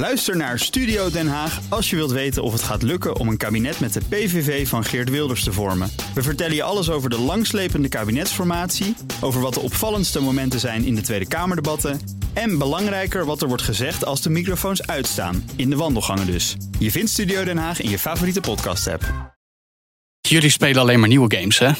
Luister naar Studio Den Haag als je wilt weten of het gaat lukken om een kabinet met de PVV van Geert Wilders te vormen. We vertellen je alles over de langslepende kabinetsformatie, over wat de opvallendste momenten zijn in de Tweede Kamerdebatten en belangrijker wat er wordt gezegd als de microfoons uitstaan, in de wandelgangen dus. Je vindt Studio Den Haag in je favoriete podcast-app. Jullie spelen alleen maar nieuwe games, hè?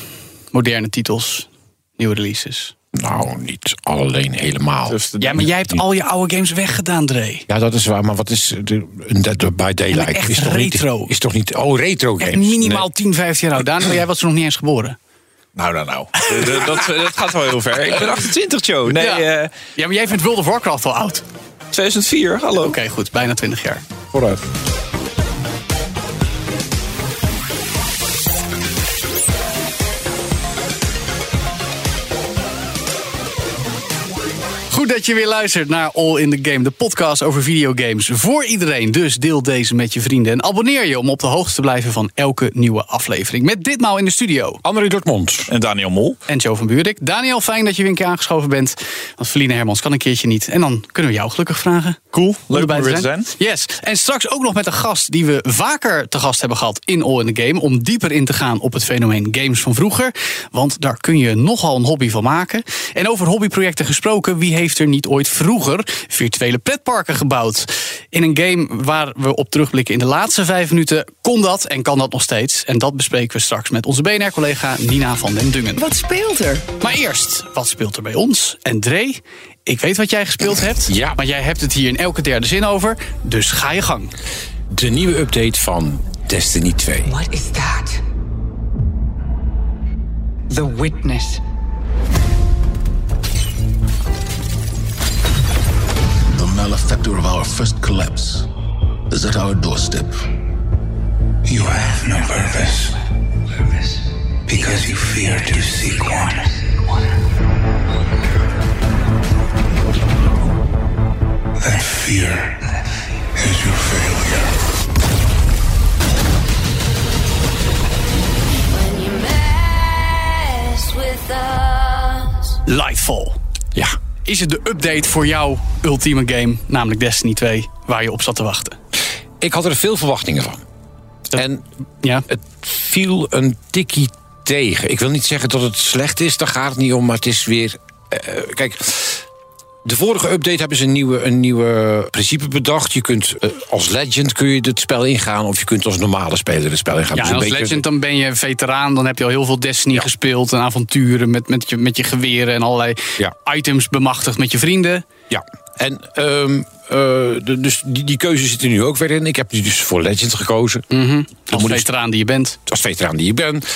Moderne titels, nieuwe releases. Nou, niet alleen helemaal. Dus de- Ja, maar jij hebt al je oude games weggedaan, Dre. Ja, dat is waar. Maar wat is de, een Dead by Daylight? echt is toch retro. Niet, is toch niet... Oh, retro games. Echt minimaal 10, 15 jaar oud. Daan, jij was er nog niet eens geboren. Nou, nou, nou. Eh, dat, dat, dat gaat wel heel ver. Ik ben 28, Joe. Nee, ja. eh, ja, maar jij vindt World of Warcraft al oud. 2004, hallo. Oké, goed. Bijna 20 jaar. Vooruit. Dat je weer luistert naar All in the Game, de podcast over videogames. Voor iedereen, dus deel deze met je vrienden. En abonneer je om op de hoogte te blijven van elke nieuwe aflevering. Met ditmaal in de studio. André Dortmund. En Daniel Mol. En Joe van Buurik. Daniel, fijn dat je weer een keer aangeschoven bent. Want Feline Hermans kan een keertje niet. En dan kunnen we jou gelukkig vragen. Cool. Leuk om erbij er weer te zijn. Yes. En straks ook nog met een gast die we vaker te gast hebben gehad in All in the Game. Om dieper in te gaan op het fenomeen games van vroeger. Want daar kun je nogal een hobby van maken. En over hobbyprojecten gesproken, wie heeft er niet ooit vroeger virtuele pretparken gebouwd? In een game waar we op terugblikken in de laatste vijf minuten kon dat en kan dat nog steeds. En dat bespreken we straks met onze BNR-collega Nina van den Dungen. Wat speelt er? Maar eerst, wat speelt er bij ons? En Dre, ik weet wat jij gespeeld hebt. Ja. Maar jij hebt het hier in elke derde zin over. Dus ga je gang. De nieuwe update van Destiny 2. What is that? The witness. Malefactor of our first collapse is at our doorstep. You have no purpose. Purpose. Because you fear to seek one. That fear is your failure. When you mess with us. Lightfall. Is het de update voor jouw ultieme game, namelijk Destiny 2, waar je op zat te wachten? Ik had er veel verwachtingen van. En Ja. het viel een tikkie tegen. Ik wil niet zeggen dat het slecht is, daar gaat het niet om. Maar het is weer... eh, kijk, de vorige update hebben ze een nieuwe, een nieuwe principe bedacht. Je kunt eh, als legend kun je het spel ingaan... of je kunt als normale speler het spel ingaan. Ja, Dus als beetje- legend dan ben je veteraan. Dan heb je al heel veel Destiny gespeeld. En avonturen met, met, je, met je geweren en allerlei Ja. items bemachtigd met je vrienden. Ja, en ehm, eh, de- dus die, die keuze zit er nu ook weer in. Ik heb nu dus voor Legend gekozen. Mhm. Als veteraan die je bent. Als veteraan die je bent.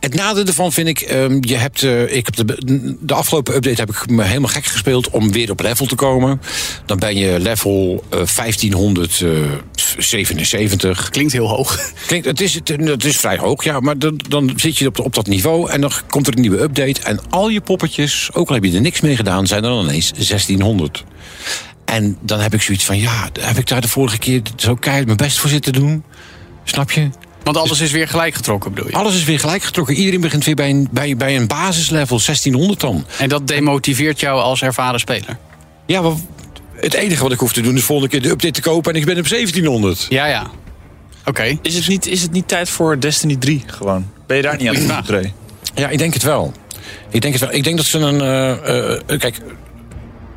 Het nadeel ervan vind ik, ehm, je hebt, eh, ik heb de, de afgelopen update heb ik me helemaal gek gespeeld om weer op level te komen. Dan ben je level eh, 1577. Klinkt heel hoog. Klinkt, het, is, het, het is vrij hoog, ja, maar dan, dan zit je op, op dat niveau en dan komt er een nieuwe update. En al je poppetjes, ook al heb je er niks mee gedaan, zijn er dan ineens 1600. En dan heb ik zoiets van, ja, heb ik daar de vorige keer zo keihard mijn best voor zitten doen? Snap je? Want alles is weer gelijk getrokken, bedoel je? Alles is weer gelijk getrokken. Iedereen begint weer bij een, bij, bij een basislevel, 1600 dan. En dat demotiveert jou als ervaren speler? Ja, maar het enige wat ik hoef te doen is volgende keer de update te kopen en ik ben op 1700. Ja, ja. Oké. Is het, niet, is het niet tijd voor Destiny 3 gewoon? Ben je daar niet aan het? Ja, ik denk het wel. Ik denk het wel. Ik denk dat ze een. eh, eh, kijk,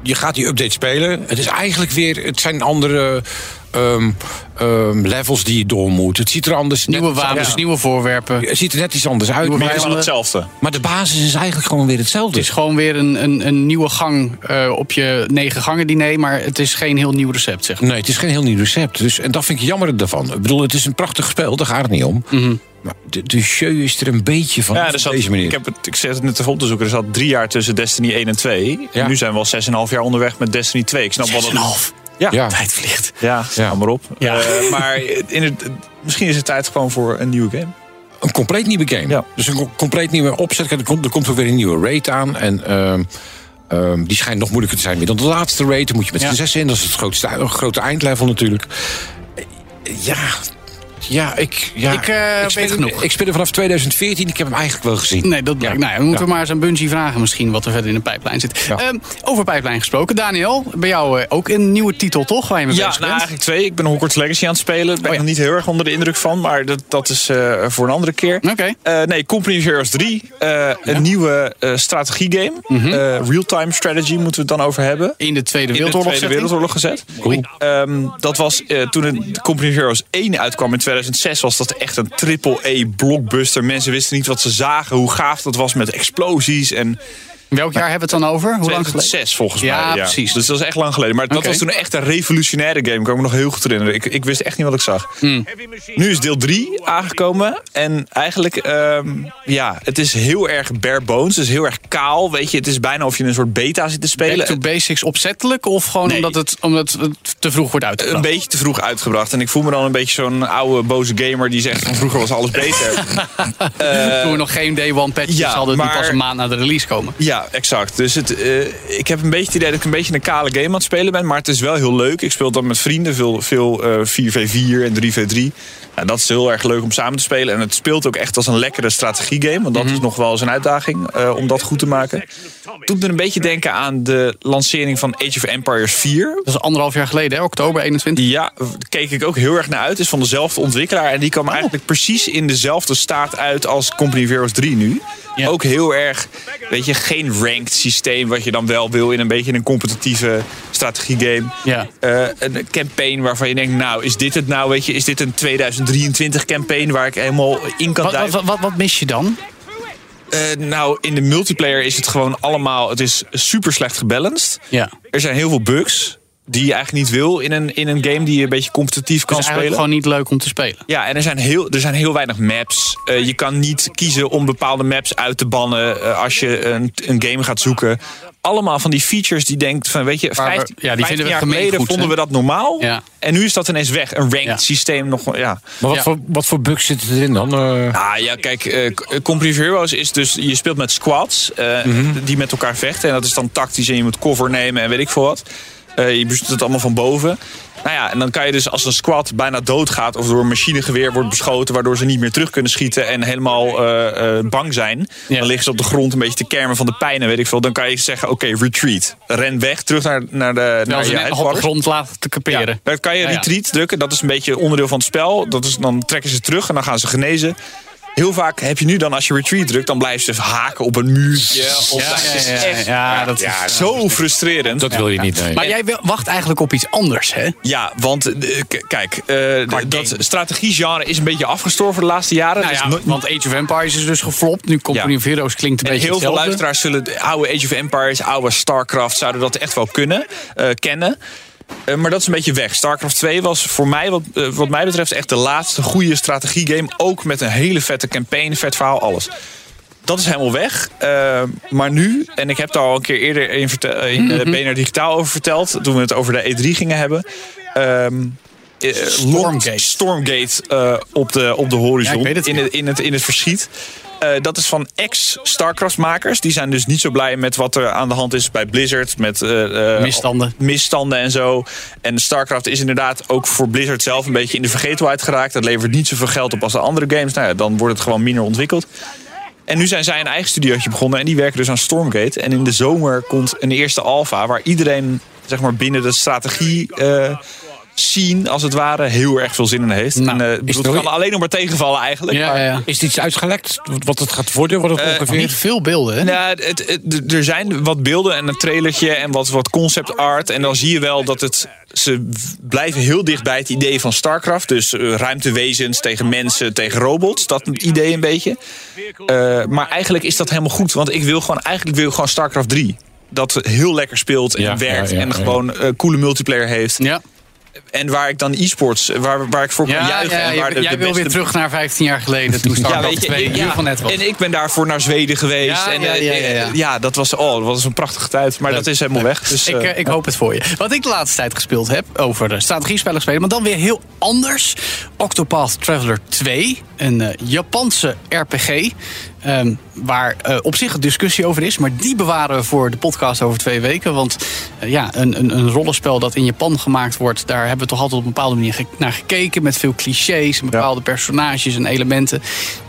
je gaat die update spelen. Het is eigenlijk weer. Het zijn andere ehm, ehm, levels die je door moet. Het ziet er anders Nieuwe net, wapens, ja. nieuwe voorwerpen. Het ziet er net iets anders uit. Nieuwe Maar, Maar is het vijanden. hetzelfde? maar de basis is eigenlijk gewoon weer hetzelfde. Het is gewoon weer een, een, een nieuwe gang eh, op je negen gangen diner. Maar het is geen heel nieuw recept, zeg maar. Nee, het is geen heel nieuw recept. Dus, en dat vind ik jammer ervan. Ik bedoel, het is een prachtig spel, daar gaat het niet om. Mhm. Maar de, de show is er een beetje van Ja, op er zat, deze manier. ik, heb het, ik zet het net even op te zoeken. Er zat drie jaar tussen Destiny 1 en 2. Ja. En nu zijn we al 6,5 jaar onderweg met Destiny 2. Ik snap wel dat... 6,5. Ja, Ja. Tijd vliegt. ja, maar op. Ja. Eh, maar in het, misschien is het tijd gewoon voor een nieuwe game. Een compleet nieuwe game. Ja. Dus een co- compleet nieuwe opzet. Er komt, er komt ook weer een nieuwe raid aan. En ehm, ehm, die schijnt nog moeilijker te zijn weer dan de laatste raid. Dan moet je met Ja. z'n zes in. Dat is het grootste, grote eindlevel natuurlijk. Ja, Ja, ik, ja, Ik, eh, weet speel, genoeg. ik speel er vanaf 2014. Ik heb hem eigenlijk wel gezien. Nee, dat blijkt. Ja. Nou, ja, we moeten Ja. maar eens aan Bungie vragen misschien wat er verder in de pijplijn zit. Ja. Ehm, over pijplijn gesproken. Daniel, bij jou eh, ook een nieuwe titel toch? Waar je mee Ja, bezig nou bent? eigenlijk twee. Ik ben Hogwarts Legacy aan het spelen. Daar ben Oh ik ja. nog niet heel erg onder de indruk van. Maar dat, dat is eh, voor een andere keer. Oké. Eh, nee, Company of Heroes 3. eh, Een nieuwe eh strategiegame. Eh, Real-time strategy moeten we het dan over hebben. In de Tweede In de Wereldoorlog Tweede Wereldoorlog gezet. Ehm, dat was eh, toen het Company of Heroes 1 uitkwam in 2006, was dat echt een triple-A blockbuster. Mensen wisten niet wat ze zagen, hoe gaaf dat was met explosies en Welk jaar hebben we het dan over? Hoe lang geleden? 2006 volgens Ja, mij. precies. Dus dat is echt lang geleden. Maar dat was toen echt een revolutionaire game. Ik kan me nog heel goed herinneren. Ik, ik wist echt niet wat ik zag. Hmm. Nu is deel 3 aangekomen. En eigenlijk, ehm, ja, het is heel erg bare bones. Het is heel erg kaal. Weet je, het is bijna of je in een soort beta zit te spelen. Back to basics opzettelijk of gewoon Nee. omdat, het, omdat het te vroeg wordt een uitgebracht? beetje te vroeg uitgebracht. En ik voel me dan een beetje zo'n oude boze gamer die zegt van vroeger was alles beter. Toen we nog geen day one patches ja, hadden die pas een maand na de release komen. Ja, exact. Dus het, eh, ik heb een beetje het idee dat ik een beetje een kale game aan het spelen ben. Maar het is wel heel leuk. Ik speel dan met vrienden. Veel, veel eh, 4v4 en 3v3. Nou, dat is heel erg leuk om samen te spelen. En het speelt ook echt als een lekkere strategiegame. Want dat is nog wel eens een uitdaging eh, om dat goed te maken. Doet me een beetje denken aan de lancering van Age of Empires 4. Dat is anderhalf jaar geleden, hè? oktober 21. Ja, daar keek ik ook heel erg naar uit. Is van dezelfde ontwikkelaar. En die kwam eigenlijk precies in dezelfde staat uit als Company Heroes 3 nu. Ja. Ook heel erg, weet je, geen ranked systeem. Wat je dan wel wil in een beetje een competitieve strategiegame. Ja. Eh, een campaign waarvan je denkt, nou, is dit het nou? Weet je, is dit een 2023 campaign waar ik helemaal in kan Wat, duiken? wat, wat, wat mis je dan? Eh, nou, in de multiplayer is het gewoon allemaal, het is super slecht gebalanced. Ja. Er zijn heel veel bugs die je eigenlijk niet wil in een, in een game die je een beetje competitief kan Het is eigenlijk spelen. gewoon niet leuk om te spelen. Ja, en er zijn heel, er zijn heel weinig maps. Eh, je kan niet kiezen om bepaalde maps uit te bannen eh, als je een, een game gaat zoeken. Allemaal van die features die denkt van, weet je, Waar we- 15, ja, die 15 vinden we jaar geleden goed, vonden we dat normaal. Ja. En nu is dat ineens weg. Een ranked Ja. systeem nog, ja. Maar wat, Ja. voor, wat voor bugs zitten erin dan? Eh, Ah ja, kijk, eh of Heroes is dus... Je speelt met squads eh, Mhm. die met elkaar vechten. En dat is dan tactisch en je moet cover nemen en weet ik veel wat. Eh, je bestuurt het allemaal van boven. Nou ja, en dan kan je dus als een squad bijna doodgaat... of door een machinegeweer wordt beschoten... waardoor ze niet meer terug kunnen schieten en helemaal eh, eh, bang zijn. Ja. Dan liggen ze op de grond een beetje te kermen van de pijn en weet ik veel. Dan kan je zeggen, oké, retreat. Ren weg, terug naar, naar, de, naar je op de grond laten te kaperen. Ja, dan kan je retreat drukken. Dat is een beetje onderdeel van het spel. Dat is, dan trekken ze terug en dan gaan ze genezen. Heel vaak heb je nu dan, als je retreat drukt... dan blijven ze haken op een muurtje. Of Ja, dat ja, is ja, echt ja, dat is- zo frustrerend. dat wil je niet, nee. Maar jij wacht eigenlijk op iets anders, hè? Ja, want eh, kijk, eh, dat strategiegenre is een beetje afgestorven de laatste jaren. Nou Dus ja, want Age of Empires is dus geflopt. Nu Company Ja. of Heroes klinkt een En beetje heel veel luisteraars zullen de oude Age of Empires, oude StarCraft, zouden dat echt wel kunnen, eh, kennen. Eh, maar dat is een beetje weg. StarCraft 2 was voor mij, wat, eh, wat mij betreft, echt de laatste goede strategiegame. Ook met een hele vette campaign, vet verhaal, alles. Dat is helemaal weg. Eh, maar nu, en ik heb daar al een keer eerder in, in Mhm. BNR Digitaal over verteld, toen we het over de E3 gingen hebben. Ehm eh, Stormgate. Stormgate eh, op, de, op de horizon. Ja, het, in, het, in, het, in het verschiet. Eh, dat is van ex-StarCraft-makers. Die zijn dus niet zo blij met wat er aan de hand is bij Blizzard. Met Misstanden. misstanden en zo. En StarCraft is inderdaad ook voor Blizzard zelf een beetje in de vergetelheid geraakt. Dat levert niet zoveel geld op als de andere games. Nou ja, dan wordt het gewoon minder ontwikkeld. En nu zijn zij een eigen studiootje begonnen. En die werken dus aan Stormgate. En in de zomer komt een eerste alfa waar iedereen zeg maar, binnen de strategie. Scene, als het ware, heel erg veel zin in heeft. Nou, en, eh, bedoel, het kan alleen nog maar tegenvallen eigenlijk. Ja, ja. Is dit iets uitgelekt? Wat het gaat worden? Wat het Eh, ongeveer... Niet veel beelden, hè? Nou, het, het- er zijn wat beelden en een trailertje en wat, wat concept art. En dan zie je wel dat het. Ze blijven heel dicht bij het idee van StarCraft. Dus eh, ruimtewezens tegen mensen, tegen robots. Dat idee een beetje. Eh, maar eigenlijk is dat helemaal goed. Want ik wil gewoon, eigenlijk wil ik gewoon StarCraft 3. Dat heel lekker speelt en Ja, werkt ja, ja, en ja. gewoon coole multiplayer heeft. Ja, En waar ik dan e-sports, waar, waar ik voor kan ja, juichen. ja, en waar jij, de, jij de wil beste weer terug naar 15 jaar geleden. Toen StarCraft 2 ik- hier van net was. En ik ben daarvoor naar Zweden geweest. Ja, en, ja, eh, ja, ja, dat was, oh, dat was een prachtige tijd. Maar dat is helemaal weg. Dus, Ik, eh, eh, ik hoop het voor je. Wat ik de laatste tijd gespeeld heb over de strategiespellen spelen, maar dan weer heel anders. Octopath Traveler 2, een eh, Japanse RPG. Eh, ehm, waar eh, op zich een discussie over is. Maar die bewaren we voor de podcast over twee weken. Want eh, ja, een, een, een rollenspel dat in Japan gemaakt wordt... daar hebben we toch altijd op een bepaalde manier ge- naar gekeken. Met veel clichés en bepaalde personages en elementen.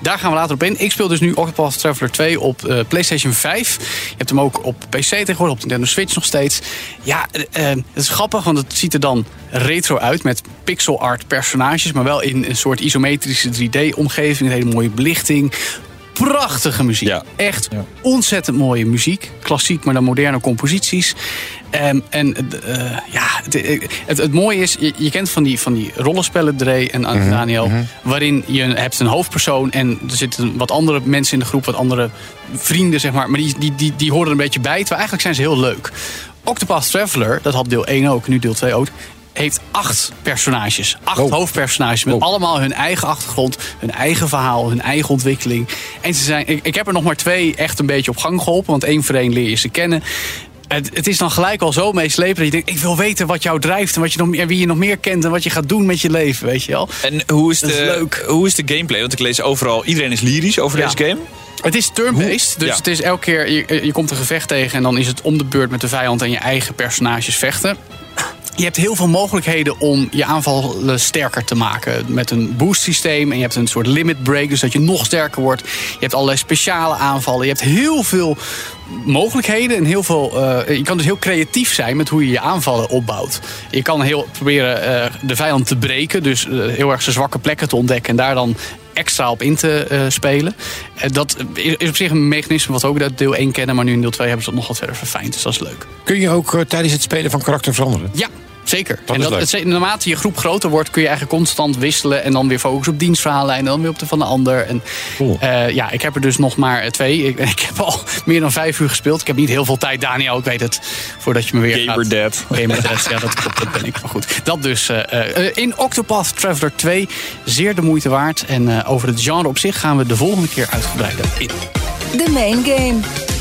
Daar gaan we later op in. Ik speel dus nu Octopath Traveler 2 op eh, PlayStation 5. Je hebt hem ook op PC tegenwoordig, op Nintendo Switch nog steeds. Ja, het is grappig, want het ziet er dan retro uit... met pixel art personages, maar wel in een soort isometrische 3D-omgeving. Een hele mooie belichting prachtige muziek. Ja. Echt ontzettend mooie muziek. Klassiek, maar dan moderne composities. Ehm, en eh, ja, het, het, het mooie is, je, je kent van die, van die rollenspellen, Dre en Mhm, Daniel... waarin je hebt een hoofdpersoon en er zitten wat andere mensen in de groep... wat andere vrienden, zeg maar, maar die, die, die, die horen er een beetje bij. Terwijl eigenlijk zijn ze heel leuk. Octopath Traveler, dat had deel 1 ook, nu deel 2 ook heeft acht personages. Acht Oh. hoofdpersonages met Oh. allemaal hun eigen achtergrond, hun eigen verhaal, hun eigen ontwikkeling. En ze zijn, ik, ik heb er nog maar twee echt een beetje op gang geholpen, want één voor één leer je ze kennen. Het, het is dan gelijk al zo meeslepend dat je denkt: ik wil weten wat jou drijft en wat je nog meer, wie je nog meer kent en wat je gaat doen met je leven, weet je wel. En hoe is, Dat de, is leuk. hoe is de gameplay? Want ik lees overal, iedereen is lyrisch over Ja. deze game. Het is turn-based, dus Ja. het is elke keer, je, je komt een gevecht tegen en dan is het om de beurt met de vijand en je eigen personages vechten. Je hebt heel veel mogelijkheden om je aanvallen sterker te maken. Met een boost systeem en je hebt een soort limit break, dus dat je nog sterker wordt. Je hebt allerlei speciale aanvallen. Je hebt heel veel mogelijkheden en heel veel. eh, je kan dus heel creatief zijn met hoe je je aanvallen opbouwt. Je kan heel proberen eh, de vijand te breken, dus eh, heel erg zijn zwakke plekken te ontdekken en daar dan extra op in te eh, spelen. Eh, dat is op zich een mechanisme wat we ook uit deel 1 kennen, maar nu in deel 2 hebben ze dat nog wat verder verfijnd, dus dat is leuk. Kun je ook eh, tijdens het spelen van karakter veranderen? Ja, zeker. Dat en is dat, leuk. het, naarmate je groep groter wordt, kun je eigenlijk constant wisselen. En dan weer focussen op dienstverhaallijn. En dan weer op de van de ander. En, Cool. eh, ja, ik heb er dus nog maar twee. Ik, ik heb al meer dan vijf uur gespeeld. Ik heb niet heel veel tijd, Daniel. Ik weet het. Voordat je me weer Gamer gaat... dead. Gamer Dead, ja, dat klopt. Dat ben ik. Maar goed. Dat dus eh, eh, in Octopath Traveler 2. Zeer de moeite waard. En eh, over het genre op zich gaan we de volgende keer uitgebreider in. De main game.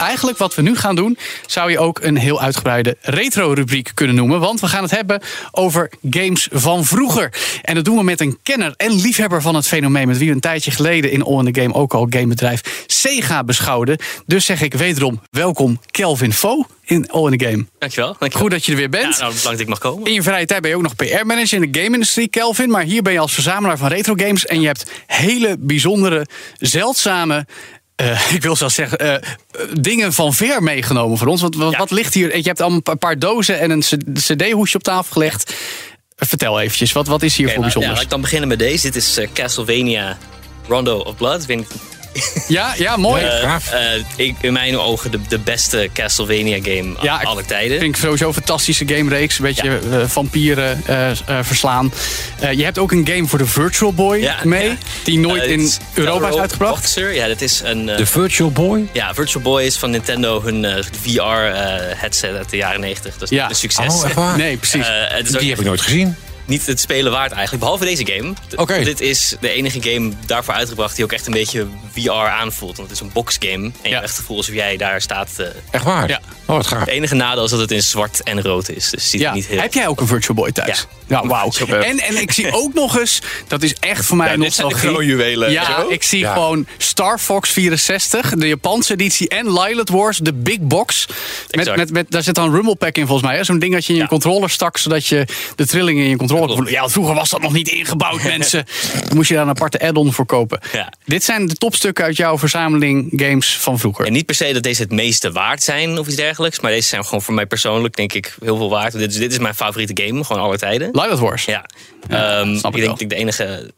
Eigenlijk wat we nu gaan doen, zou je ook een heel uitgebreide retro-rubriek kunnen noemen. Want we gaan het hebben over games van vroeger. En dat doen we met een kenner en liefhebber van het fenomeen. Met wie we een tijdje geleden in All in the Game ook al gamebedrijf Sega beschouwden. Dus zeg ik wederom welkom Kelvin Fo in All in the Game. Dankjewel. dankjewel. Goed dat je er weer Ja, bent. nou, bedankt dat ik mag komen. In je vrije tijd ben je ook nog PR-manager in de game-industrie, Kelvin. Maar hier ben je als verzamelaar van retro games. En je hebt hele bijzondere, zeldzame. Eh, ik wil zelfs zeggen, eh, dingen van ver meegenomen voor ons. Want wat, Ja. wat ligt hier? Je hebt al een pa- paar dozen en een cd-hoesje op tafel gelegd. Vertel eventjes, wat, wat is hier voor nou, ja, bijzonders? laat ik dan beginnen met deze. Dit is eh, Castlevania Rondo of Blood. Ik weet niet, Ja, ja, mooi. Eh, eh, ik, in mijn ogen de, de beste Castlevania game Ja, aller tijden. Vind ik sowieso een fantastische gamereeks. Een beetje eh, vampieren eh, eh, verslaan. Eh, je hebt ook een game voor de Virtual Boy Ja, mee. ja. Die nooit in Europa is uitgebracht. Boxer. Ja, dat is een... De Virtual Boy? ja, Virtual Boy is van Nintendo hun VR-headset uit de jaren 90. Dat is Ja. een succes. Oh, echt waar? Nee, precies. Die heb ik nooit gezien. Niet het spelen waard eigenlijk. Behalve deze game. Oké. Dit is de enige game daarvoor uitgebracht die ook echt een beetje VR aanvoelt. Want het is een boxgame. En je Ja. hebt echt het gevoel alsof jij daar staat. eh. Echt waar? Ja. Oh, wat gaaf. Het enige nadeel is dat het in zwart en rood is. Dus ziet Ja. het niet heel... Heb jij ook een Virtual Boy thuis? Ja. Ja, wauw. En, en ik zie ook nog eens, dat is echt voor mij Ja, dit zijn de nostalgie. Ja, zo. ik zie Ja. gewoon Star Fox 64, de Japanse editie en Lilith Wars, de Big Box. Met, Exact. met, met, daar zit dan een rumble pack in volgens mij. hè? Zo'n ding dat je in je Ja. controller stak, zodat je de trillingen in je controller Ja, vroeger was dat nog niet ingebouwd, mensen. Dan moest je daar een aparte add-on voor kopen. Ja. Dit zijn de topstukken uit jouw verzameling games van vroeger. En niet per se dat deze het meeste waard zijn of iets dergelijks. Maar deze zijn gewoon voor mij persoonlijk denk ik heel veel waard. Dit is, dit is mijn favoriete game, gewoon alle tijden. Lilith Wars. Ja. Ja, Ehm, snap ik ik denk dat ik de enige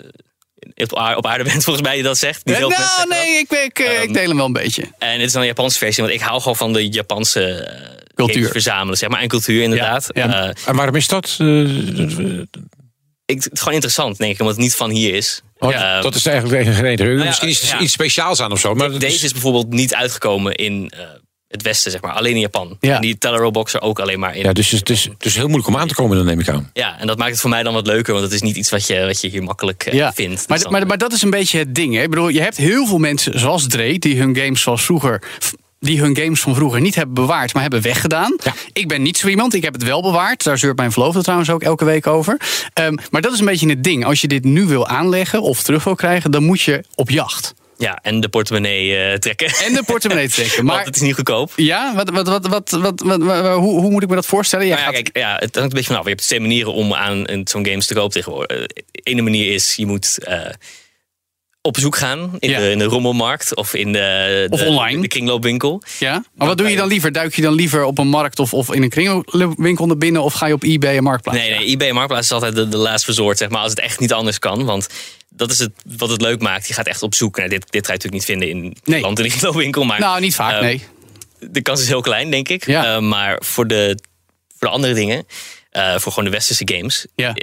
eh, op aarde, op aarde ben volgens mij die dat zegt. Niet Eh, nou, nee, ik, ik, eh, ik Ehm, deel hem wel een beetje. En dit is dan een Japanse versie, want ik hou gewoon van de Japanse Cultuur. verzamelen, zeg maar. En cultuur inderdaad. Ja, ja. Eh, En waarom is dat? Eh, ik, het is gewoon interessant, denk ik, omdat het niet van hier is. oh, Ja. dat is eigenlijk de reden. ja, Misschien is er iets speciaals aan of zo. Maar Deze is bijvoorbeeld niet uitgekomen in eh, het Westen, zeg maar. Alleen in Japan. Ja. En die Tellero Boxer ook alleen maar in Ja, dus het is, is heel moeilijk om aan te komen, dan neem ik aan. Ja, en dat maakt het voor mij dan wat leuker, want het is niet iets wat je, wat je hier makkelijk Ja, vindt. maar, Dus dan- maar, maar dat is een beetje het ding. Hè? Ik bedoel, je hebt heel veel mensen zoals Dre, die hun games zoals vroeger. Die hun games van vroeger niet hebben bewaard, maar hebben weggedaan. Ja. Ik ben niet zo iemand, ik heb het wel bewaard. Daar zeurt mijn verloofde trouwens ook elke week over. Ehm, maar dat is een beetje het ding. Als je dit nu wil aanleggen of terug wil krijgen, dan moet je op jacht. Ja, en de portemonnee eh, trekken. En de portemonnee trekken. Maar Want het is niet goedkoop. ja, wat, wat, wat, wat, wat, wat- wat- hoe, hoe moet ik me dat voorstellen? Jij Maar ja, gaat- kijk, ja, het hangt een beetje vanaf. Je hebt twee manieren om aan een- zo'n games te kopen tegenwoordig. Eh, De ene manier is, je moet eh, op bezoek gaan in, Ja. de, in de rommelmarkt of in de, Of de, online. de kringloopwinkel. ja? Maar wat doe je dan liever? Duik je dan liever op een markt of, of in een kringloopwinkel naar binnen? Of ga je op eBay en Marktplaats? Nee, nee, eBay en Marktplaats is altijd de, de last resort, zeg maar, als het echt niet anders kan. Want dat is het, wat het leuk maakt. Je gaat echt op zoek. Nou, dit, dit ga je natuurlijk niet vinden in Nee. land in de kringloopwinkel. Maar Nou, niet vaak, eh, nee. de kans is heel klein, denk ik. Ja. Eh, maar voor de, voor de andere dingen, eh, voor gewoon de westerse games... Ja.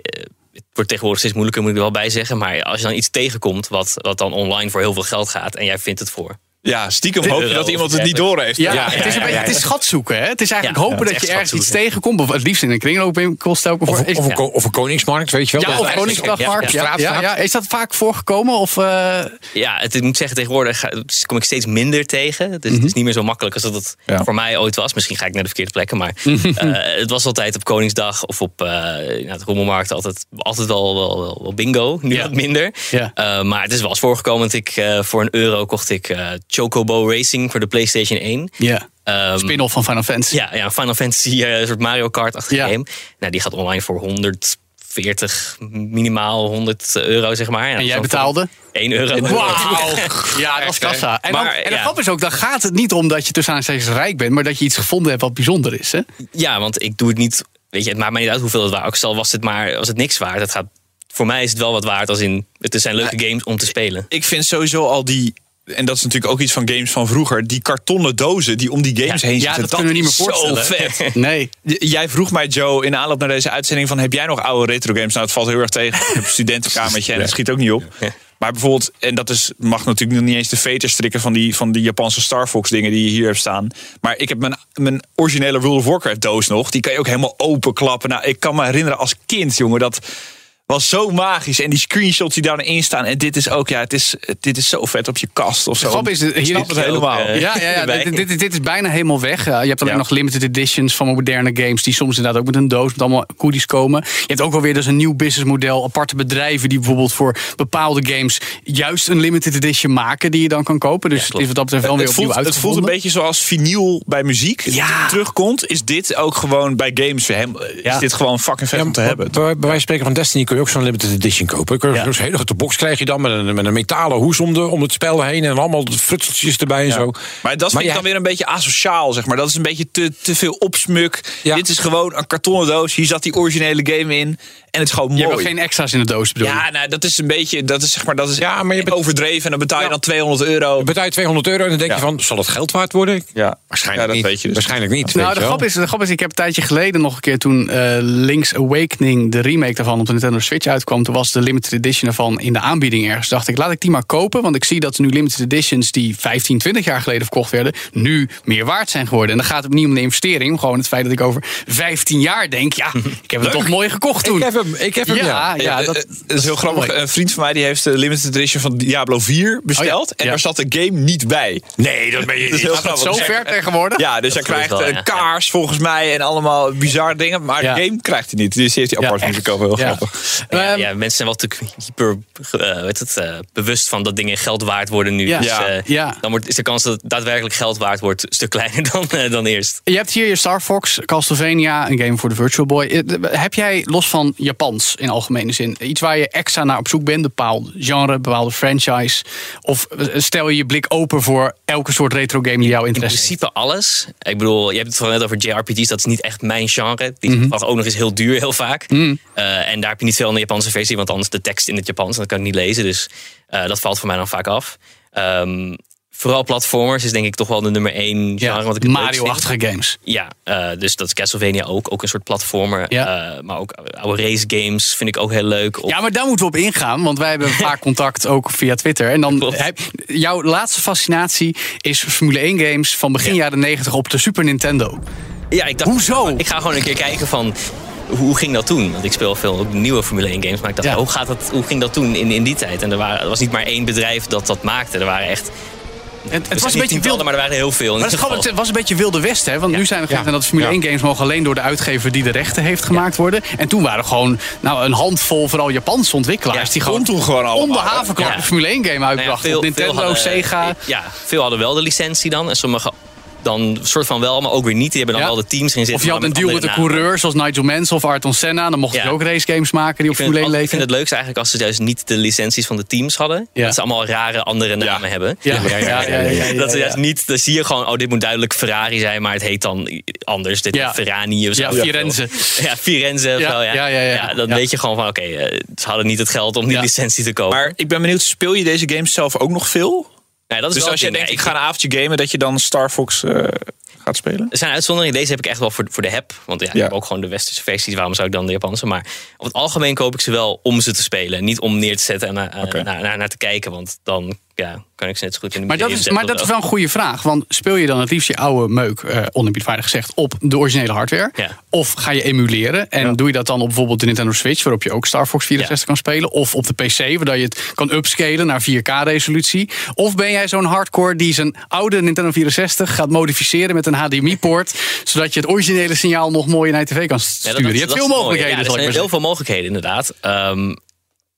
Het wordt tegenwoordig steeds moeilijker, moet ik er wel bij zeggen. Maar als je dan iets tegenkomt wat, wat dan online voor heel veel geld gaat... en jij vindt het voor... Ja, stiekem hoop je dat iemand het niet door heeft. Ja, Ja, het is, een beetje, het is schat zoeken. Hè? Het is eigenlijk Ja, hopen dat je ergens iets tegenkomt. Of het liefst in een kringloopwinkel stel ik me voor. Of, of, een, ja. ko- of een koningsmarkt, weet je wel. Ja, of Koningsdagmarkt. Ja, Ja, ja, ja, straat- ja. Is dat vaak voorgekomen? Of, eh, Ja, het, ik moet zeggen, tegenwoordig ga- kom ik steeds minder tegen. Dus het is niet meer zo makkelijk als dat het Ja. voor mij ooit was. Misschien ga ik naar de verkeerde plekken. Maar eh, het was altijd op Koningsdag of op eh nou, de Rommelmarkt altijd, altijd wel, wel, wel, wel bingo. Nu Ja. wat minder. Ja. Eh, maar het is wel eens voorgekomen dat ik eh, voor een euro kocht ik eh, Chocobo Racing voor de PlayStation 1. ja. Ehm, Spin-off van Final Fantasy. ja, ja, Final Fantasy, eh, een soort Mario Kart-achtige Ja. game. Nou, die gaat online voor 140, minimaal 100 euro, zeg maar. En jij betaalde? 1 euro. Wauw. Ja, dat is kassa. En, dan, Maar, en de ja. grap is ook, dan gaat het niet om dat je tussen aanstekens rijk bent, maar dat je iets gevonden hebt wat bijzonder is. Hè? Ja, want ik doe het niet. Weet je, het maakt mij niet uit hoeveel het waard. Ook stel was het maar was het niks waard. Het gaat, voor mij is het wel wat waard als in. Het zijn leuke games om te spelen. Ik vind sowieso al die... En dat is natuurlijk ook iets van games van vroeger. Die kartonnen dozen die om die games Ja, heen ja, zitten. dat kunnen we niet meer voorstellen. Zo vet. Nee. Jij vroeg mij, Joe, in de aanloop naar deze uitzending... van heb jij nog oude retro games? Nou, het valt heel erg tegen. Ik heb een studentenkamertje en het schiet ook niet op. Maar bijvoorbeeld, en dat is, mag natuurlijk nog niet eens de veters strikken... van die, van die Japanse Star Fox dingen die je hier hebt staan. Maar ik heb mijn, mijn originele World of Warcraft doos nog. Die kan je ook helemaal openklappen. Nou, ik kan me herinneren als kind, jongen, dat was zo magisch. En die screenshots die daarin staan. En dit is ook, ja, het is, dit is zo vet op je kast of zo. De grap is, Ik hier is het helemaal. ook, eh, Ja, ja, ja dit, dit, dit is bijna helemaal weg. Uh, je hebt alleen Ja. nog limited editions van moderne games... die soms inderdaad ook met een doos met allemaal goodies komen. Je hebt ook alweer dus een nieuw businessmodel. Aparte bedrijven die bijvoorbeeld voor bepaalde games... juist een limited edition maken die je dan kan kopen. Dus het is wat dat betreft wel weer opnieuw voelt, het voelt een beetje zoals vinyl bij muziek Ja. terugkomt. Is dit ook gewoon bij games hem? Is Ja. dit gewoon fucking vet Ja, om te hebben? Bij, bij wijze van spreken van Destiny kun je ook zo'n limited edition kopen. Kun je Ja. Zo'n hele grote box krijg je dan met een, met een metalen hoes om, de, om het spel heen. En allemaal frutseltjes erbij en zo. Maar dat vind je- ik dan weer een beetje asociaal, zeg maar. Dat is een beetje te, te veel opsmuk. Ja. Dit is gewoon een kartonnen doos. Hier zat die originele game in. En het is gewoon Je mooi. hebt ook geen extra's in de doos, bedoel je? ja, nou, dat is een beetje, dat is zeg maar, dat is Ja, maar je bet- overdreven. En dan betaal je Ja. dan 200 euro. Dan betaal je 200 euro en dan denk Ja. je van, zal het geld waard worden? Ja, Waarschijnlijk Ja, dat niet. weet je dus. Waarschijnlijk niet. Nou, de je grap, is, de grap is, ik heb een tijdje geleden nog een keer toen eh, Link's Awakening, de remake daarvan op de Nintendo Switch uitkwam. Toen was de limited edition ervan in de aanbieding ergens. Dacht ik, laat ik die maar kopen. Want ik zie dat nu limited editions die 15, 20 jaar geleden verkocht werden, nu meer waard zijn geworden. En dan gaat het niet om de investering. Gewoon het feit dat ik over 15 jaar denk, ja, ik heb het toch mooi gekocht toen. Ik heb hem, ik heb hem, ja. ja, ja, Eh, dat, eh, dat is heel grappig. mooi. Een vriend van mij die heeft de limited edition van Diablo 4 besteld. Oh ja. En Ja. daar zat de game niet bij. Nee, dat ben je Dat is heel grappig. zo ver tegenwoordig? Ja, dus hij geloof ik krijgt wel, een ja. kaars volgens mij en allemaal bizarre dingen. Maar Ja. de game krijgt hij niet. Dus heeft hij apart Ja, moeten kopen. Heel Ja. grappig. Ja, Ehm, ja, mensen zijn wel natuurlijk hyper eh, weet het, eh, bewust van dat dingen geld waard worden nu. Ja. Dus, eh, Ja. Dan wordt, is de kans dat het daadwerkelijk geld waard wordt een stuk kleiner dan, eh, dan eerst. Je hebt hier je Star Fox, Castlevania, een game voor de Virtual Boy. Eh, Heb jij los van Japans in algemene zin iets waar je extra naar op zoek bent? Een bepaald genre, een bepaalde franchise? Of eh, stel je je blik open voor elke soort retro game die jouw In interesse heeft? principe alles. Ik bedoel, je hebt het vooral net over JRPG's. Dat is niet echt mijn genre. Die Mhm. mm ook nog eens heel duur, heel vaak. Eh, en daar heb je niet veel de Japanse versie. Want anders de tekst in het Japans. Dat kan ik niet lezen. Dus eh, dat valt voor mij dan vaak af. Ehm, vooral platformers is denk ik toch wel de nummer één genre. vind. Mario-achtige games. Ja, eh, dus dat is Castlevania ook. Ook een soort platformer. Ja. Eh, maar ook oude race games vind ik ook heel leuk. Of- Ja, maar daar moeten we op ingaan, want wij hebben vaak contact ook via Twitter. En dan heb, jouw laatste fascinatie is Formule 1 games van begin jaren 90 op de Super Nintendo. Ja, ik dacht, Hoezo? Ik ga gewoon een keer kijken van hoe ging dat toen? Want ik speel veel nieuwe Formule 1 games. Maar ik dacht, Ja. hoe, gaat dat, hoe ging dat toen in, in die tijd? En er, waren, er was niet maar één bedrijf dat dat maakte. Er waren echt Het, was een beetje wild. maar er waren heel veel. Maar het, het was een beetje wilde west, hè? Want nu zijn er gezegd Ja. dat Formule Ja. 1 games mogen alleen door de uitgever die de rechten heeft gemaakt worden. En toen waren gewoon nou, een handvol, vooral Japanse ontwikkelaars, die gewoon toen gewoon om de havenklap een Formule 1 game Nou uitbrachten. op Nintendo, hadden, Sega. Ja, veel hadden wel de licentie dan. En sommige dan soort van wel, maar ook weer niet. Die hebben dan Ja. wel de teams erin zitten. Of je had een deal met een coureur zoals Nigel Mansell of Ayrton Senna. Dan mochten Ja. ze ook racegames maken die op Ik vind, Formule 1 het, ik vind het leukste eigenlijk als ze juist niet de licenties van de teams hadden. Ja. Dat ze allemaal rare andere namen hebben. Ja, Dat ze juist niet, dan zie je gewoon, oh, dit moet duidelijk Ferrari zijn, maar het heet dan anders. Dit Ja. is Ferrari of zo. Ja, Firenze. Ja, Firenze of Ja, ja. ja, ja, ja. dan Ja. weet je gewoon van, oké, eh, ze hadden niet het geld om die Ja. licentie te kopen. Maar ik ben benieuwd, speel je deze games zelf ook nog veel? Nee, dat is Dus wel als ding. denkt, ik ga een avondje gamen, dat je dan Star Fox eh, gaat spelen? Er zijn uitzonderingen. Deze heb ik echt wel voor, voor de heb. Want ja, ik Ja. heb ook gewoon de westerse versies. Waarom zou ik dan de Japanse? Maar op het algemeen koop ik ze wel om ze te spelen. Niet om neer te zetten en Oké. naar, naar, naar te kijken. Want dan ja, kan ik ze net zo goed in de Maar dat, is, maar dat is wel een goede vraag. Want speel je dan het liefst je oude meuk, eh oneerbiedwaardig gezegd, op de originele hardware? Ja. Of ga je emuleren? En doe je dat dan op bijvoorbeeld de Nintendo Switch, waarop je ook Star Fox 64 kan spelen? Of op de PC, waar je het kan upscalen naar 4K-resolutie? Of ben jij zo'n hardcore die zijn oude Nintendo 64 gaat modificeren met een HDMI-poort, zodat je het originele signaal nog mooi naar je tv kan sturen? dat- dat- je hebt veel mogelijkheden, Ja, er zijn heel veel mogelijkheden, inderdaad. Ehm,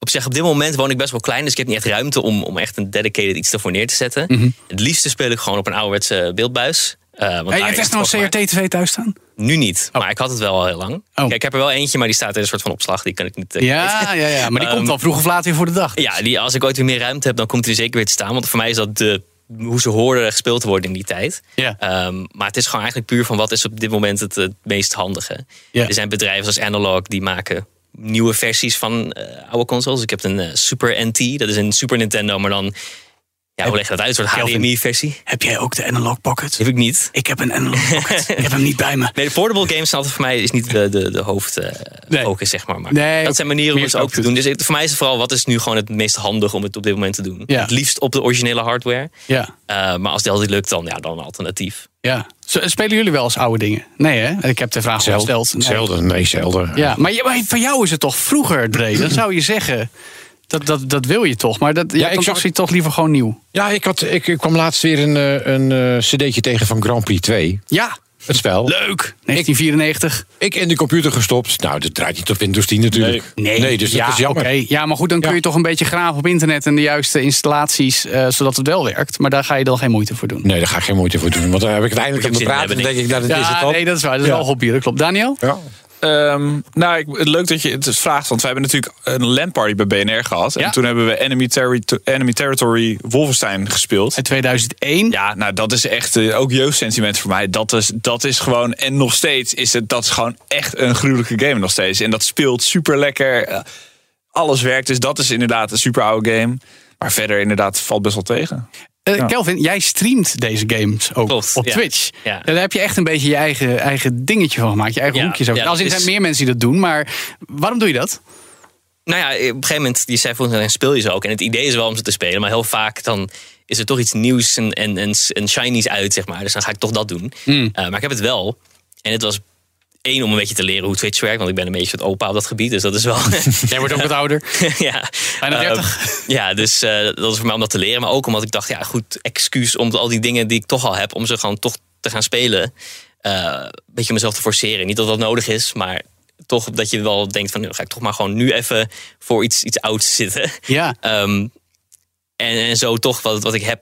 op zich, op dit moment woon ik best wel klein, dus ik heb niet echt ruimte om, om echt een dedicated iets ervoor neer te zetten. Mhm. Het liefste speel ik gewoon op een ouderwetse beeldbuis. Eh, want Hey, daar je hebt echt nog een. CRT-TV thuis staan? Nu niet, maar ik had het wel al heel lang. Oh. Kijk, ik heb er wel eentje, maar die staat in een soort van opslag. Die kan ik niet. eh, Ja, ja, ja. Maar die Ehm, komt dan vroeg of laat weer voor de dag. Ja, die, als ik ooit weer meer ruimte heb, dan komt hij er zeker weer te staan. Want voor mij is dat de, hoe ze hoorden gespeeld te worden in die tijd. Ehm, maar het is gewoon eigenlijk puur van wat is op dit moment het, het meest handige. Er zijn bedrijven zoals Analog die maken nieuwe versies van eh, oude consoles. Ik heb een eh, Super NT, dat is een Super Nintendo, maar dan... Ja, hoe leg je dat uit? Een. HDMI-versie? Heb jij ook de Analog Pocket? Heb ik niet. Ik heb een Analog Pocket. ik heb hem niet bij me. Nee, de portable games zijn voor mij is niet de, de, de hoofdfocus, Nee. zeg maar. maar Nee, dat zijn manieren om het ook te doen. Dus voor mij is het vooral, wat is nu gewoon het meest handig om het op dit moment te doen? Ja. Het liefst op de originele hardware. Ja, Uh, maar als dat niet lukt, dan, ja, dan een alternatief. Ja. Spelen jullie wel eens oude dingen? Nee, hè? Ik heb de vraag al Zelden. gesteld. Nee. Zelden, nee, zelden. Ja, maar, voor jou is het toch vroeger, Dre? Dan zou je zeggen, dat, dat, dat wil je toch. Maar dat, ja, ik zag- je toch liever gewoon nieuw. Ja, ik, had, ik, ik kwam laatst weer een, eh, een eh, cd'tje tegen van Grand Prix 2. Ja, Het spel. leuk. 1994. Ik in de computer gestopt. Nou, dat draait niet op Windows 10 natuurlijk. Nee, dus ja, dat is jammer. oké. Ja, maar goed, dan kun Ja. je toch een beetje graven op internet... en de juiste installaties, eh, zodat het wel werkt. Maar daar ga je dan geen moeite voor doen. Nee, daar ga ik geen moeite voor doen. Want dan heb ik het eindelijk aan praten. Dan denk ik, nou, dat is het Ja, dan. nee, dat is waar. Dat is Ja. wel hobby, dat klopt. Daniel? Ja. Ehm, nou, ik, het leuk dat je het vraagt, want we hebben natuurlijk een LAN-party bij BNR gehad. Ja. En toen hebben we Enemy, Terri- Enemy Territory Wolfenstein gespeeld. In 2001. Ja, nou dat is echt eh, ook jeugdsentiment voor mij. Dat is, dat is gewoon, en nog steeds is het, dat is gewoon echt een gruwelijke game nog steeds. En dat speelt super lekker. alles werkt, dus dat is inderdaad een super oude game. Maar verder inderdaad valt best wel tegen. Eh, Ja. Kelvin, jij streamt deze games ook Klopt, op ja. Twitch. Ja. Daar heb je echt een beetje je eigen, eigen dingetje van gemaakt. Je eigen Ja, hoekjes. ook. ja, Als er zijn meer mensen die dat doen, maar waarom doe je dat? Nou ja, op een gegeven moment, die zei volgens mij, speel je ze ook. En het idee is wel om ze te spelen, maar heel vaak dan is er toch iets nieuws en, en, en, en shinies uit, zeg maar. Dus dan ga ik toch dat doen. Hmm. Eh, maar ik heb het wel. En het was één om een beetje te leren hoe Twitch werkt, want ik ben een beetje het opa op dat gebied. Dus dat is wel... Jij wordt ook wat ouder. ja. Bijna Ehm, 30. ja, dus eh, dat is voor mij om dat te leren. Maar ook omdat ik dacht, ja goed, excuus om al die dingen die ik toch al heb, om ze gewoon toch te gaan spelen. Eh, een beetje mezelf te forceren. Niet dat dat nodig is, maar toch dat je wel denkt van, nu ga ik toch maar gewoon nu even voor iets, iets ouds zitten. Ja. Ehm, en, en zo toch wat, wat ik heb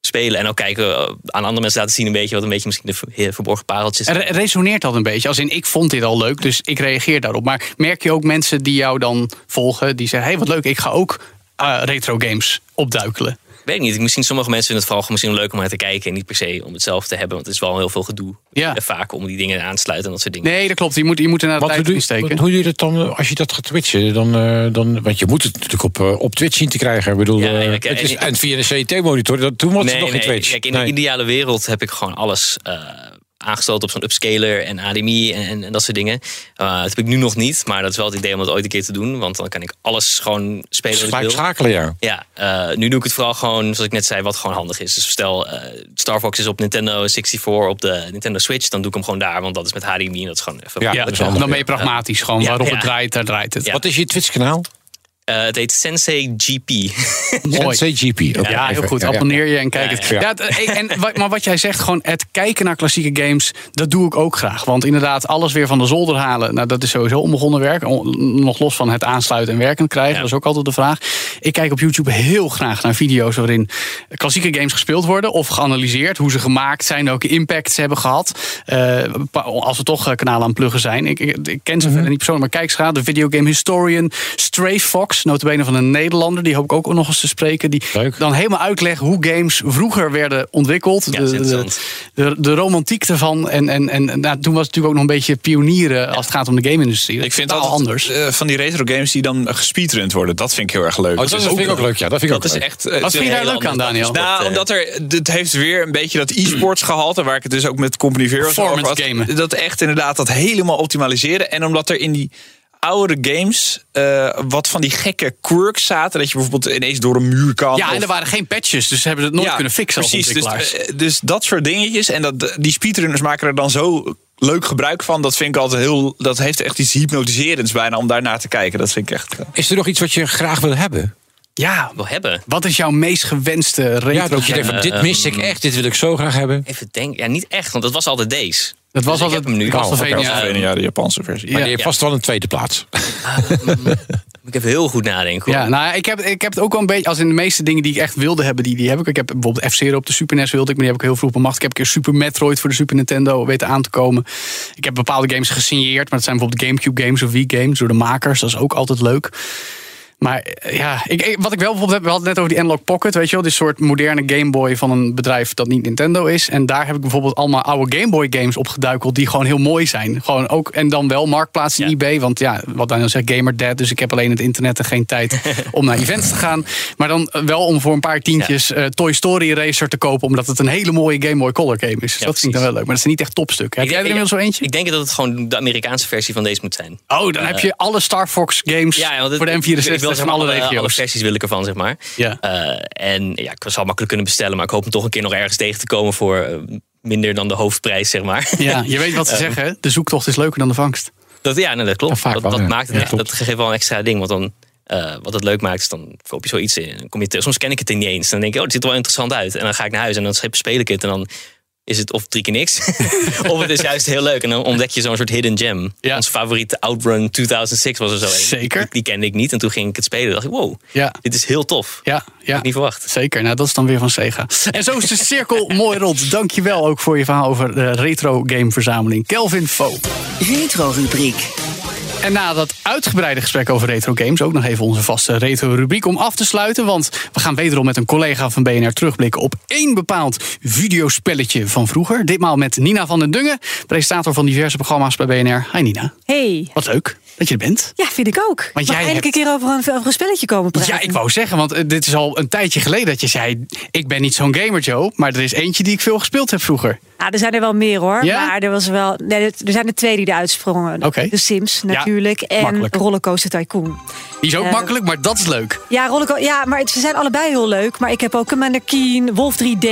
spelen. En ook kijken, eh, aan andere mensen laten zien een beetje wat een beetje misschien de ver- verborgen pareltjes Er re- resoneert dat een beetje. Als in, ik vond dit al leuk, dus ik reageer daarop. Maar merk je ook mensen die jou dan volgen, die zeggen: hey, wat leuk, ik ga ook eh, retro games opduikelen. Weet ik niet. Misschien sommige mensen vinden het vooral misschien leuk om naar te kijken. En niet per se om het zelf te hebben. Want het is wel heel veel gedoe. Ja. Vaak om die dingen aan te sluiten en dat soort dingen. Nee, dat klopt. Je moet, je moet er naar de tijd doe, in je- steken. hoe doe je dat dan als je dat gaat twitchen? Dan, eh, dan, want je moet het natuurlijk op, eh, op Twitch zien te krijgen. Ik bedoel, Ja, eh, het is, en- via een CT-monitor, dat toen was het nee, nog geen nee. Twitch. Kijk, in Nee. de ideale wereld heb ik gewoon alles eh, aangesloten op zo'n upscaler en HDMI en, en, en dat soort dingen. Eh, dat heb ik nu nog niet, maar dat is wel het idee om dat ooit een keer te doen. Want dan kan ik alles gewoon spelen Gelijk schakelen, ja. Ja, eh, nu doe ik het vooral gewoon, zoals ik net zei, wat gewoon handig is. Dus stel, eh, Star Fox is op Nintendo 64 op de Nintendo Switch, dan doe ik hem gewoon daar, want dat is met HDMI en dat is gewoon even Ja, Ja, dat is dan ben je pragmatisch. Gewoon Ja, waarop ja. het draait, daar draait het. Ja. Wat is je Twitch-kanaal? Eh, het heet Sensei GP. Mooi. CGP. Ja, heel goed. Abonneer je en kijk het. ja. Ja, het- eh, en, maar wat jij zegt, gewoon het kijken naar klassieke games, dat doe ik ook graag. Want inderdaad, alles weer van de zolder halen, nou, dat is sowieso onbegonnen werk. Nog los van het aansluiten en werkend krijgen, dat is ook altijd de vraag. Ik kijk op YouTube heel graag naar video's waarin klassieke games gespeeld worden of geanalyseerd. Hoe ze gemaakt zijn, welke impact ze hebben gehad. Eh, als we toch kanalen aan het pluggen zijn. Ik, ik, ik ken ze verder niet persoonlijk, maar kijk graag. De videogame historian Stray Fox, notabene van een Nederlander. Die hoop ik ook nog eens te spreken. Die Leuk. dan helemaal uitlegt hoe games vroeger werden ontwikkeld. Ja, de, de, de, de romantiek ervan. En, en, en nou, toen was het natuurlijk ook nog een beetje pionieren als het gaat om de game-industrie. Dat Ik vind altijd anders. eh, van die retro games die dan gespeedrun worden. Dat vind ik heel erg leuk. Oh, dat is vind ik ook leuk, ja. Dat vind ik Dat ook is leuk. echt. Wat vind je daar leuk aan. Daniel? Nou, omdat er, het heeft weer een beetje dat e-sports gehalte, waar ik het dus ook met Company Zero over had. gamen. Dat echt inderdaad dat helemaal optimaliseren. En omdat er in die oude games eh, wat van die gekke quirks zaten. Dat je bijvoorbeeld ineens door een muur kan. Ja, en er waren geen patches, dus ze hebben het nooit Ja, kunnen fixen als Precies, dus, eh, dus dat soort dingetjes. En dat, die speedrunners maken er dan zo leuk gebruik van. Dat vind ik altijd heel. Dat heeft echt iets hypnotiserends bijna om daarnaar te kijken. Dat vind ik echt. eh, Is er nog iets wat je graag wil hebben? ja, wil hebben. wat is jouw meest gewenste retro Ja, dat je denkt van, dit mis ik echt, dit wil ik zo graag hebben. Even denken. Ja, niet echt, want dat was altijd deze. Dat was Dus altijd hem nu. Castlevania. Ja, de Japanse versie. Ja. Maar die heeft vast wel een tweede plaats. Ik heb heel goed nadenken. hoor. Ja, nou ja, ik heb, ik heb het ook wel een beetje, als in de meeste dingen die ik echt wilde hebben, die, die heb ik. Ik heb bijvoorbeeld F-Zero op de Super NES wilde ik, maar die heb ik heel vroeg bemacht. Ik heb een keer Super Metroid voor de Super Nintendo weten aan te komen. Ik heb bepaalde games gesigneerd, maar dat zijn bijvoorbeeld Gamecube games of Wii games door de makers. Dat is ook altijd leuk. Maar eh, ja, ik, wat ik wel bijvoorbeeld heb, we hadden net over die Analog Pocket, weet je wel, die soort moderne Game Boy van een bedrijf dat niet Nintendo is. En daar heb ik bijvoorbeeld allemaal oude Game Boy games opgeduikeld die gewoon heel mooi zijn. Gewoon ook, en dan wel marktplaats in eBay, want ja, wat Daniel zegt Gamer dead, dus ik heb alleen het internet en geen tijd om naar events te gaan. Maar dan eh, wel om voor een paar tientjes eh, Toy Story Racer te kopen, omdat het een hele mooie Game Boy Color game is. Dus dat vind ik dan wel leuk, maar dat is niet echt topstuk. Heb ik, jij er inmiddels zo eentje? Ik denk dat het gewoon de Amerikaanse versie van deze moet zijn. Oh, dan heb je alle Star Fox games voor de M64 van alle, alle, alle wil ik ervan, zeg maar. Ja. Eh, en ja, ik zou makkelijk kunnen bestellen, maar ik hoop hem toch een keer nog ergens tegen te komen voor eh, minder dan de hoofdprijs, zeg maar. Ja, je weet wat ze eh, zeggen, de zoektocht is leuker dan de vangst. Dat, ja, dat klopt. Dat, dat maakt het echt, dat geeft wel een extra ding, want dan... Wat het leuk maakt, is dan koop je zoiets in. Kom je te, soms ken ik het niet eens. Dan denk ik, oh, het ziet er wel interessant uit. En dan ga ik naar huis en dan speel ik het. En dan is het of drie keer niks. of het is juist heel leuk. En dan ontdek je zo'n soort hidden gem. Ja. Ons favoriete Outrun 2006 was er zo een. Zeker. Die, die kende ik niet. En toen ging ik het spelen. dacht ik, wow, Ja, dit is heel tof. ja, Had ja. ik niet verwacht. Zeker, nou dat is dan weer van Sega. En zo is de cirkel mooi rond. Dankjewel ook voor je verhaal over de retro game verzameling. Kelvin Fo. Retro-rubriek. En na dat uitgebreide gesprek over retro games, ook nog even onze vaste retro rubriek om af te sluiten. Want we gaan wederom met een collega van BNR terugblikken op één bepaald videospelletje van vroeger. Ditmaal met Nina van den Dungen, presentator van diverse programma's bij BNR. Hi Nina, Hey. wat leuk dat je er bent. Ja, vind ik ook. Want jij eindelijk hebt- een keer over een, over een spelletje komen praten. Ja, ik wou zeggen, want eh, dit is al een tijdje geleden dat je zei... ik ben niet zo'n gamer, Joe, maar er is eentje die ik veel gespeeld heb vroeger. Ja, er zijn er wel meer hoor. Ja? Maar er, was wel, nee, er zijn er twee die eruit sprongen. Oké. De Sims natuurlijk en makkelijk. Rollercoaster Tycoon. Die is ook Eh, makkelijk, maar dat is leuk. Ja, rollerco ja, maar het- ze zijn allebei heel leuk. Maar ik heb ook Commander Keen, Wolf 3D.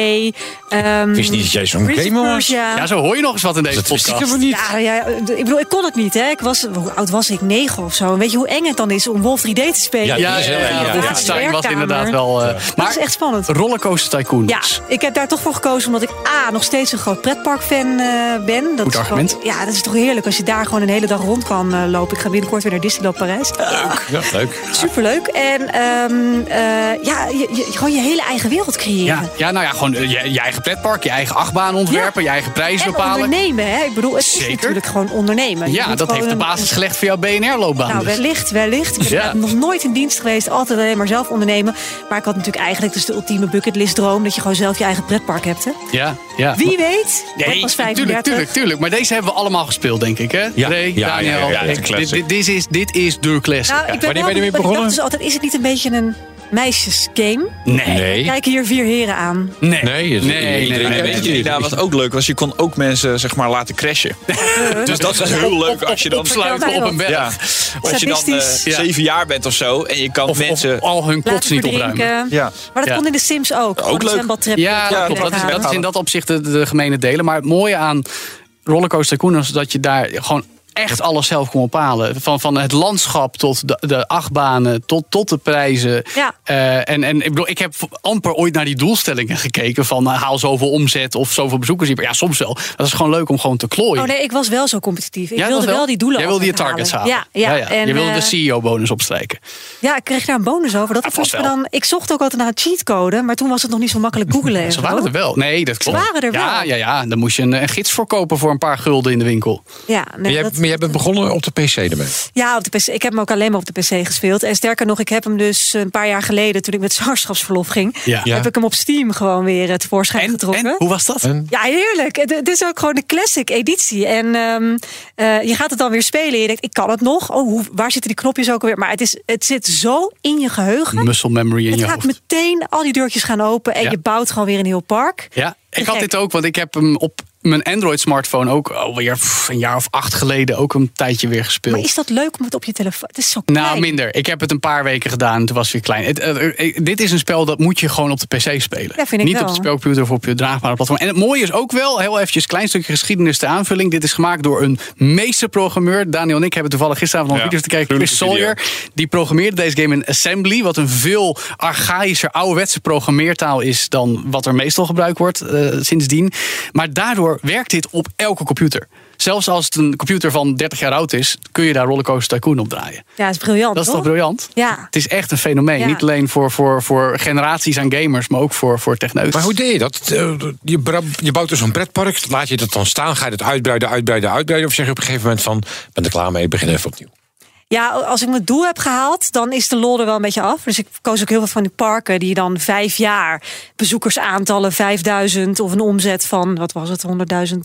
ehm wist niet dat jij zo'n gamer was. Ja, zo hoor je nog eens wat in deze Dat ik podcast. helemaal niet. Ja, ja, ik bedoel, ik kon het niet. Hè. Ik was, hoe oud was ik? Negen of zo. En weet je hoe eng het dan is om Wolf 3D te spelen? Ja, Ja, dat ja, ja, ja. Ja, was de inderdaad wel... eh, maar dat is echt spannend. Rollercoaster Tycoon Ja, dus. ik heb daar toch voor gekozen omdat ik A, nog steeds een groot pretparkfan eh, ben. Dat Goed argument. Gewoon, ja, dat is toch heerlijk als je daar gewoon een hele dag rond kan eh, lopen. Ik ga binnenkort weer naar Disneyland Parijs. Ja, leuk. Superleuk. En ehm, eh, ja, je, je, gewoon je hele eigen wereld creëren. Ja, ja, nou ja, gewoon je, je eigen pretpark, je eigen achtbaan ontwerpen, je eigen prijs En bepalen. ondernemen, hè? Ik bedoel, het Zeker. is natuurlijk gewoon ondernemen. Ja, dat heeft de een- basis gelegd voor jouw BNR-loopbaan. Nou, dus. wellicht, wellicht. Ik ben Ja. nog nooit in dienst geweest, altijd alleen maar zelf ondernemen. Maar ik had natuurlijk eigenlijk dus de ultieme bucketlist droom... dat je gewoon zelf je eigen pretpark hebt, hè? Ja, ja. Wie weet, ik Nee, was tuurlijk, 35. tuurlijk, tuurlijk. Maar deze hebben we allemaal gespeeld, denk ik, hè? Ja. Ray, Ja, Daniel. ja, ja, ja, dit, dit, dit is, dit is de classic. Nou, ik ja. ben Wanneer ben je ermee want ik dacht begonnen? dus altijd, is het niet een beetje een meisjesgame? Nee. Nee. Kijken hier vier heren aan. Nee. Nee, het- nee, nee, weet je, daar wat ook leuk was, je kon ook mensen zeg maar laten crashen. dus dat is heel leuk als je dan Opsluiten op een berg. Ja, als je dan eh. Ja. zeven jaar bent of zo en je kan Of, of mensen. al hun kots niet opruimen. ja. Maar dat Ja. kon in de Sims ook. Een leuk. Ja, dat Ja, klopt. Dat is, dat is in dat opzicht de, de gemene delen. Maar het mooie aan Rollercoaster Tycoon is dat je daar gewoon echt alles zelf kon bepalen. Van, van het landschap tot de, de achtbanen, tot, tot de prijzen. Ja. Eh, en, en ik bedoel, ik heb amper ooit naar die doelstellingen gekeken. Van eh, haal zoveel omzet of zoveel bezoekers. Ja, soms wel. Dat is gewoon leuk om gewoon te klooien. Oh nee, ik was wel zo competitief. Ik Jij wilde was wel die doelen Jij wilde je targets halen. Ja, ja, En, je wilde eh, de CEO-bonus opstrijken. Ja, ik kreeg daar een bonus over. Dat Ja, me wel. dan. Ik zocht ook altijd naar een cheatcode, maar toen was het nog niet zo makkelijk googlen. en Ze waren er wel. Nee, dat klopt. waren er Ja, wel. ja, ja. Dan moest je een, een gids voor kopen voor een paar gulden in de winkel. Ja, nee, dat- maar jij bent begonnen op de PC ermee. ja, op de PC. Ik heb hem ook alleen maar op de PC gespeeld. En sterker nog, ik heb hem dus een paar jaar geleden, toen ik met zwangerschapsverlof ging, Ja. Ja. heb ik hem op Steam gewoon weer eh, tevoorschijn getrokken. En, hoe was dat? En? Ja, heerlijk. Het, het is ook gewoon een classic editie. En ehm, eh, je gaat het dan weer spelen. En je denkt, ik kan het nog. Oh, hoe, waar zitten die knopjes ook alweer? Maar het, is, het zit zo in je geheugen. Muscle memory in Het je gaat hoofd. meteen, al die deurtjes gaan open. En Ja. je bouwt gewoon weer een heel park. Ja, ik had dit ook, want ik heb hem op mijn Android-smartphone ook alweer pff, een jaar of acht geleden ook een tijdje weer gespeeld. Maar is dat leuk om het op je telefoon? Het is zo klein. Nou, minder. Ik heb het een paar weken gedaan. Toen was het weer klein. Het, eh, eh, dit is een spel dat moet je gewoon op de PC spelen. Ja, vind ik Niet wel. op de spelcomputer of op je draagbare platform. En het mooie is ook wel, heel eventjes een klein stukje geschiedenis ter aanvulling. Dit is gemaakt door een meesterprogrammeur. Daniel en ik hebben toevallig gisteravond nog Ja, video's te kijken. Chris Sawyer. Die programmeerde deze game in Assembly. Wat een veel archaïscher, ouderwetse programmeertaal is dan wat er meestal gebruikt wordt eh, sindsdien. Maar daardoor werkt dit op elke computer. Zelfs als het een computer van 30 jaar oud is, kun je daar Rollercoaster Tycoon op draaien. Ja, het is briljant. Dat is toch toch? briljant? Ja. Het is echt een fenomeen. Ja. Niet alleen voor, voor, voor generaties aan gamers, maar ook voor, voor techneuten. Maar hoe deed je dat? Eh, Je, je bouwt dus een pretpark, laat je dat dan staan, ga je het uitbreiden, uitbreiden, uitbreiden? Of zeg je op een gegeven moment van, ben er klaar mee, begin even opnieuw? Ja, als ik mijn doel heb gehaald, dan is de lol er wel een beetje af. Dus ik koos ook heel veel van die parken die dan vijf jaar bezoekersaantallen 5000 of een omzet van, wat was het, 100.000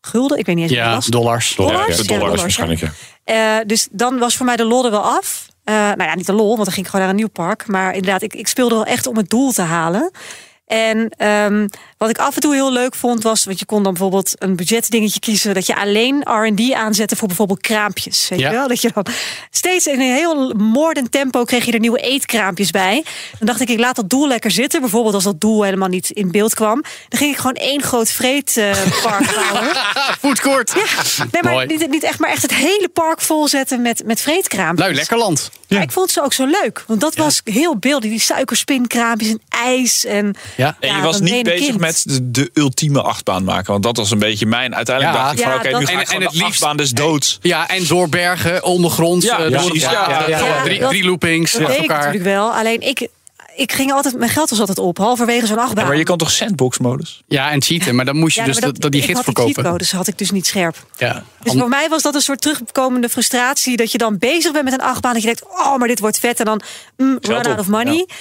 gulden? Ik weet niet eens ja, het was. dollars. Dollars? Ja, dollars dollars, waarschijnlijk, ja. Eh, dus dan was voor mij de lol er wel af. Eh, nou ja, niet de lol, want dan ging ik gewoon naar een nieuw park. Maar inderdaad, ik, ik speelde wel echt om het doel te halen. En ehm, wat ik af en toe heel leuk vond was, want je kon dan bijvoorbeeld een budgetdingetje kiezen dat je alleen R&D aanzette voor bijvoorbeeld kraampjes. Weet Ja. je wel? Dat je dan steeds in een heel moordend tempo kreeg je er nieuwe eetkraampjes bij. Dan dacht ik, ik laat dat doel lekker zitten. Bijvoorbeeld als dat doel helemaal niet in beeld kwam, dan ging ik gewoon één groot vreetpark bouwen. Foodcourt. Nee, maar niet, niet echt, maar echt het hele park volzetten met, met vreetkraampjes. Nou, lekker land. Maar ik vond ze ook zo leuk. Want dat was heel beeldig. Die suikerspinkraampjes en ijs. En, Ja. En je Ja, was niet bezig kind. met de, de ultieme achtbaan maken. Want dat was een beetje mijn... Uiteindelijk Ja. dacht ik van Ja, oké, nu ga En- ik en het de liefst- achtbaan des doods. Ja, en door bergen, ondergronds. Ja, eh, ja, door- ja. ja, Ja, ja. drie, drie loopings dat elkaar. natuurlijk wel. Alleen ik, ik ging altijd... Mijn geld was altijd op. Halverwege zo'n achtbaan. Ja, maar je kan toch sandbox-modus? Ja, en cheaten, maar dan moest je Ja, dus dat, dat die gids had die verkopen. cheatcodes had ik dus niet scherp. Ja. Dus voor mij was dat een soort terugkomende frustratie. Dat je dan bezig bent met een achtbaan. Dat je denkt, oh, maar dit wordt vet. En dan mm, run out op, of money. ja.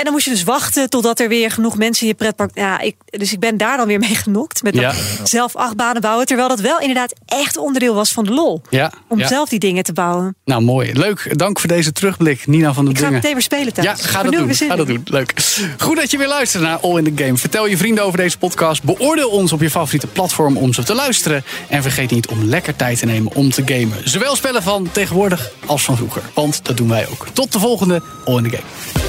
En dan moest je dus wachten totdat er weer genoeg mensen in je pretpark... Ja, ik, dus ik ben daar dan weer mee genokt. Met Ja. zelf achtbanen bouwen. Terwijl dat wel inderdaad echt onderdeel was van de lol. Ja, Om ja. zelf die dingen te bouwen. Nou, mooi. Leuk. Dank voor deze terugblik, Nina van der Ik ga meteen weer spelen thuis. Ja, ga dat doen. Ga dat doen. Leuk. Goed dat je weer luistert naar All in the Game. Vertel je vrienden over deze podcast. Beoordeel ons op je favoriete platform om ze te luisteren. En vergeet niet om lekker tijd te nemen om te gamen. Zowel spellen van tegenwoordig als van vroeger. Want dat doen wij ook. Tot de volgende All in the Game.